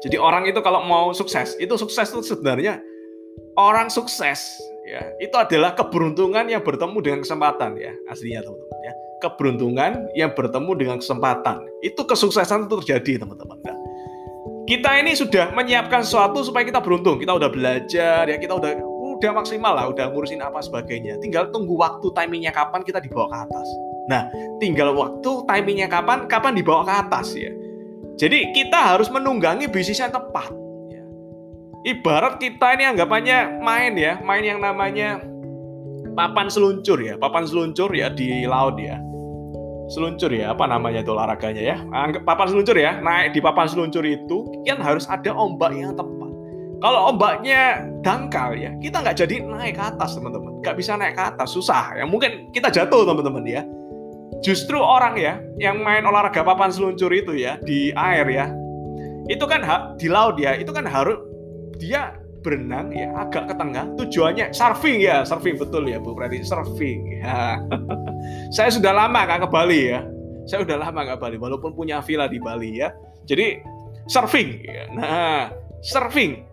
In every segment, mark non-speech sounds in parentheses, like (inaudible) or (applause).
Jadi orang itu kalau mau sukses, itu sukses itu sebenarnya orang sukses ya. Itu adalah keberuntungan yang bertemu dengan kesempatan ya. Aslinya teman-teman ya. Keberuntungan yang bertemu dengan kesempatan. Itu kesuksesan itu terjadi teman-teman nah, kita ini sudah menyiapkan sesuatu supaya kita beruntung. Kita udah belajar ya. Kita udah udah maksimal lah udah ngurusin apa sebagainya. Tinggal tunggu waktu timingnya kapan kita dibawa ke atas. Nah tinggal waktu timingnya kapan kapan dibawa ke atas ya jadi kita harus menunggangi bisnis yang tepat ibarat kita ini anggapannya main ya, main yang namanya papan seluncur ya, papan seluncur ya di laut ya. Seluncur ya, apa namanya itu olahraganya ya? Papan seluncur ya, naik di papan seluncur itu kan harus ada ombak yang tepat. Kalau ombaknya dangkal ya, kita nggak jadi naik ke atas teman-teman. Nggak bisa naik ke atas, susah ya. Mungkin kita jatuh teman-teman ya. Justru orang ya, yang main olahraga papan seluncur itu ya, di air ya, itu kan di laut ya, itu kan harus dia berenang ya agak ke tengah tujuannya surfing ya surfing betul ya Bu Preti surfing ya (laughs) saya sudah lama nggak ke Bali ya saya sudah lama nggak Bali walaupun punya villa di Bali ya jadi surfing ya. nah surfing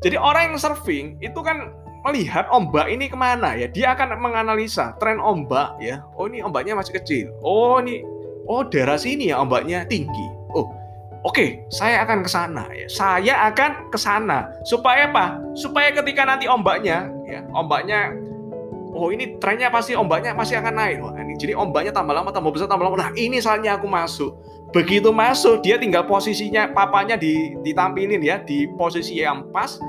jadi orang yang surfing itu kan melihat ombak ini ke mana ya dia akan menganalisa tren ombak ya oh ini ombaknya masih kecil oh ini oh daerah sini ya ombaknya tinggi oh Oke, saya akan ke sana ya. Saya akan ke sana. Supaya apa? Supaya ketika nanti ombaknya ya, ombaknya oh ini trennya pasti ombaknya masih akan naik. Wah, ini jadi ombaknya tambah lama tambah besar tambah lama. Nah, ini saatnya aku masuk. Begitu masuk, dia tinggal posisinya papanya di, ditampilin ya di posisi yang pas.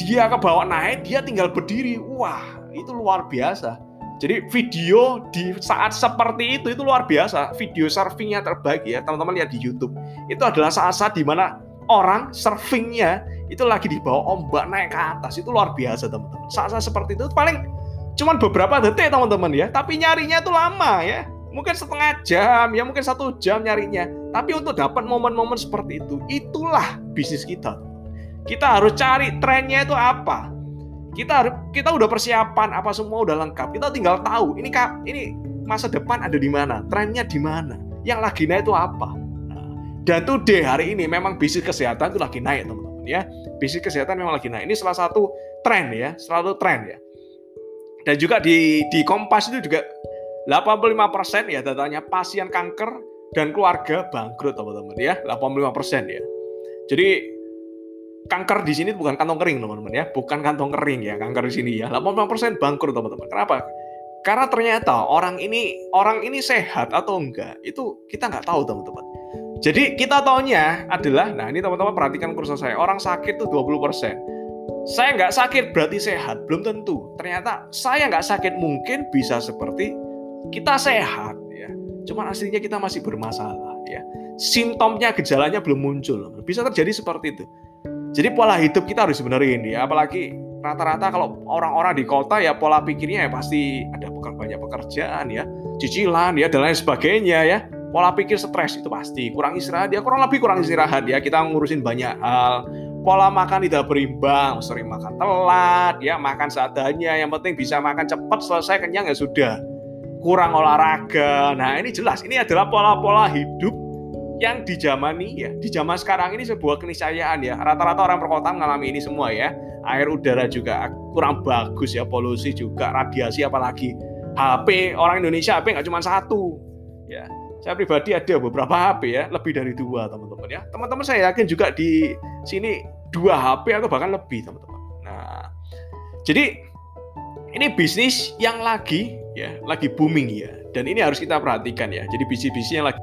Dia ke bawah naik, dia tinggal berdiri. Wah, itu luar biasa jadi video di saat seperti itu itu luar biasa. Video surfingnya terbaik ya teman-teman lihat di YouTube. Itu adalah saat-saat di mana orang surfingnya itu lagi di bawah ombak naik ke atas itu luar biasa teman-teman. Saat-saat seperti itu paling cuman beberapa detik teman-teman ya. Tapi nyarinya itu lama ya. Mungkin setengah jam ya mungkin satu jam nyarinya. Tapi untuk dapat momen-momen seperti itu itulah bisnis kita. Kita harus cari trennya itu apa. Kita kita udah persiapan apa semua udah lengkap. Kita tinggal tahu ini ini masa depan ada di mana trennya di mana yang lagi naik itu apa. Nah, dan today hari ini memang bisnis kesehatan itu lagi naik teman-teman ya. Bisnis kesehatan memang lagi naik. Ini salah satu tren ya selalu tren ya. Dan juga di di Kompas itu juga 85% ya datanya pasien kanker dan keluarga bangkrut teman-teman ya. 85% ya. Jadi kanker di sini bukan kantong kering teman-teman ya, bukan kantong kering ya kanker di sini ya. 85% bangkrut teman-teman. Kenapa? Karena ternyata orang ini orang ini sehat atau enggak itu kita nggak tahu teman-teman. Jadi kita taunya adalah, nah ini teman-teman perhatikan kursus saya, orang sakit tuh 20%. Saya nggak sakit berarti sehat, belum tentu. Ternyata saya nggak sakit mungkin bisa seperti kita sehat ya. Cuman aslinya kita masih bermasalah ya. Simptomnya, gejalanya belum muncul. Bisa terjadi seperti itu. Jadi pola hidup kita harus benerin ya, apalagi rata-rata kalau orang-orang di kota ya pola pikirnya ya pasti ada banyak pekerjaan ya, cicilan ya dan lain sebagainya ya. Pola pikir stres itu pasti, kurang istirahat ya, kurang lebih kurang istirahat ya. Kita ngurusin banyak hal. Pola makan tidak berimbang, sering makan telat ya, makan seadanya. Yang penting bisa makan cepat, selesai kenyang ya sudah. Kurang olahraga. Nah, ini jelas ini adalah pola-pola hidup yang di zaman ini ya, di zaman sekarang ini sebuah keniscayaan ya. Rata-rata orang perkotaan mengalami ini semua ya. Air udara juga kurang bagus ya, polusi juga, radiasi apalagi. HP orang Indonesia HP nggak cuma satu ya. Saya pribadi ada beberapa HP ya, lebih dari dua teman-teman ya. Teman-teman saya yakin juga di sini dua HP atau bahkan lebih teman-teman. Nah, jadi ini bisnis yang lagi ya, lagi booming ya. Dan ini harus kita perhatikan ya. Jadi bisnis-bisnis yang lagi